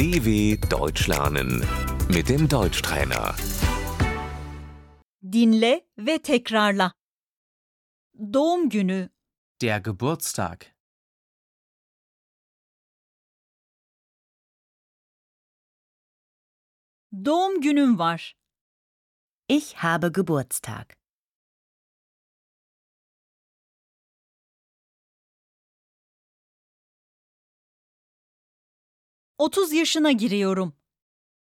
DW Deutsch lernen mit dem Deutschtrainer. Dinle ve tekrarla. Doğum günü, Der Geburtstag. doğum günüm var. Ich habe Geburtstag. Otuz yaşına giriyorum.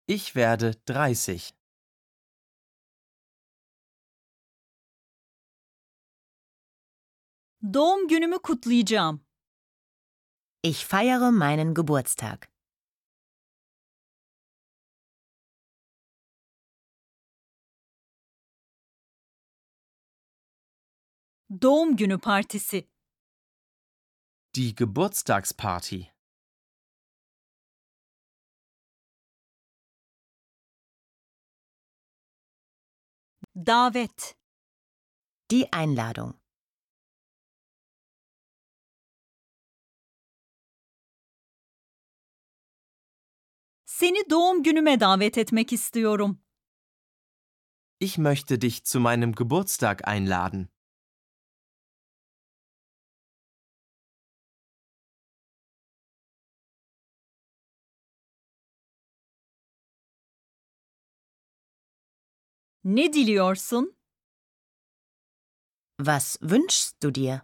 Ich werde 30. Doğum günümü kutlayacağım. Ich feiere meinen Geburtstag. Doğum günü partisi. Die Geburtstagsparty. Davet. Die Einladung. Seni doğum günüme davet etmek istiyorum. Ich möchte dich zu meinem Geburtstag einladen. Ne diliyorsun? Was wünschst du dir?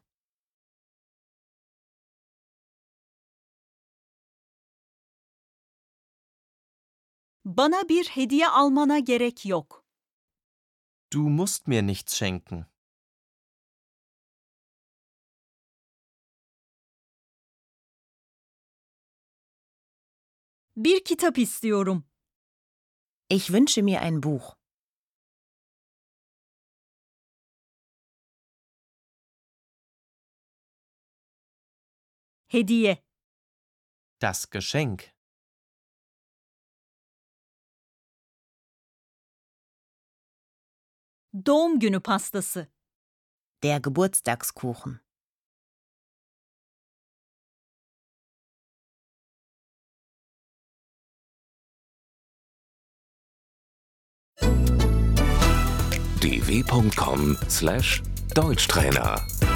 Bana bir hediye almana gerek yok. Du musst mir nichts schenken. Bir kitap istiyorum. Ich wünsche mir ein Buch. Hediye. Das Geschenk. Doğum günü pastası. Der Geburtstagskuchen. dw.com/deutschtrainer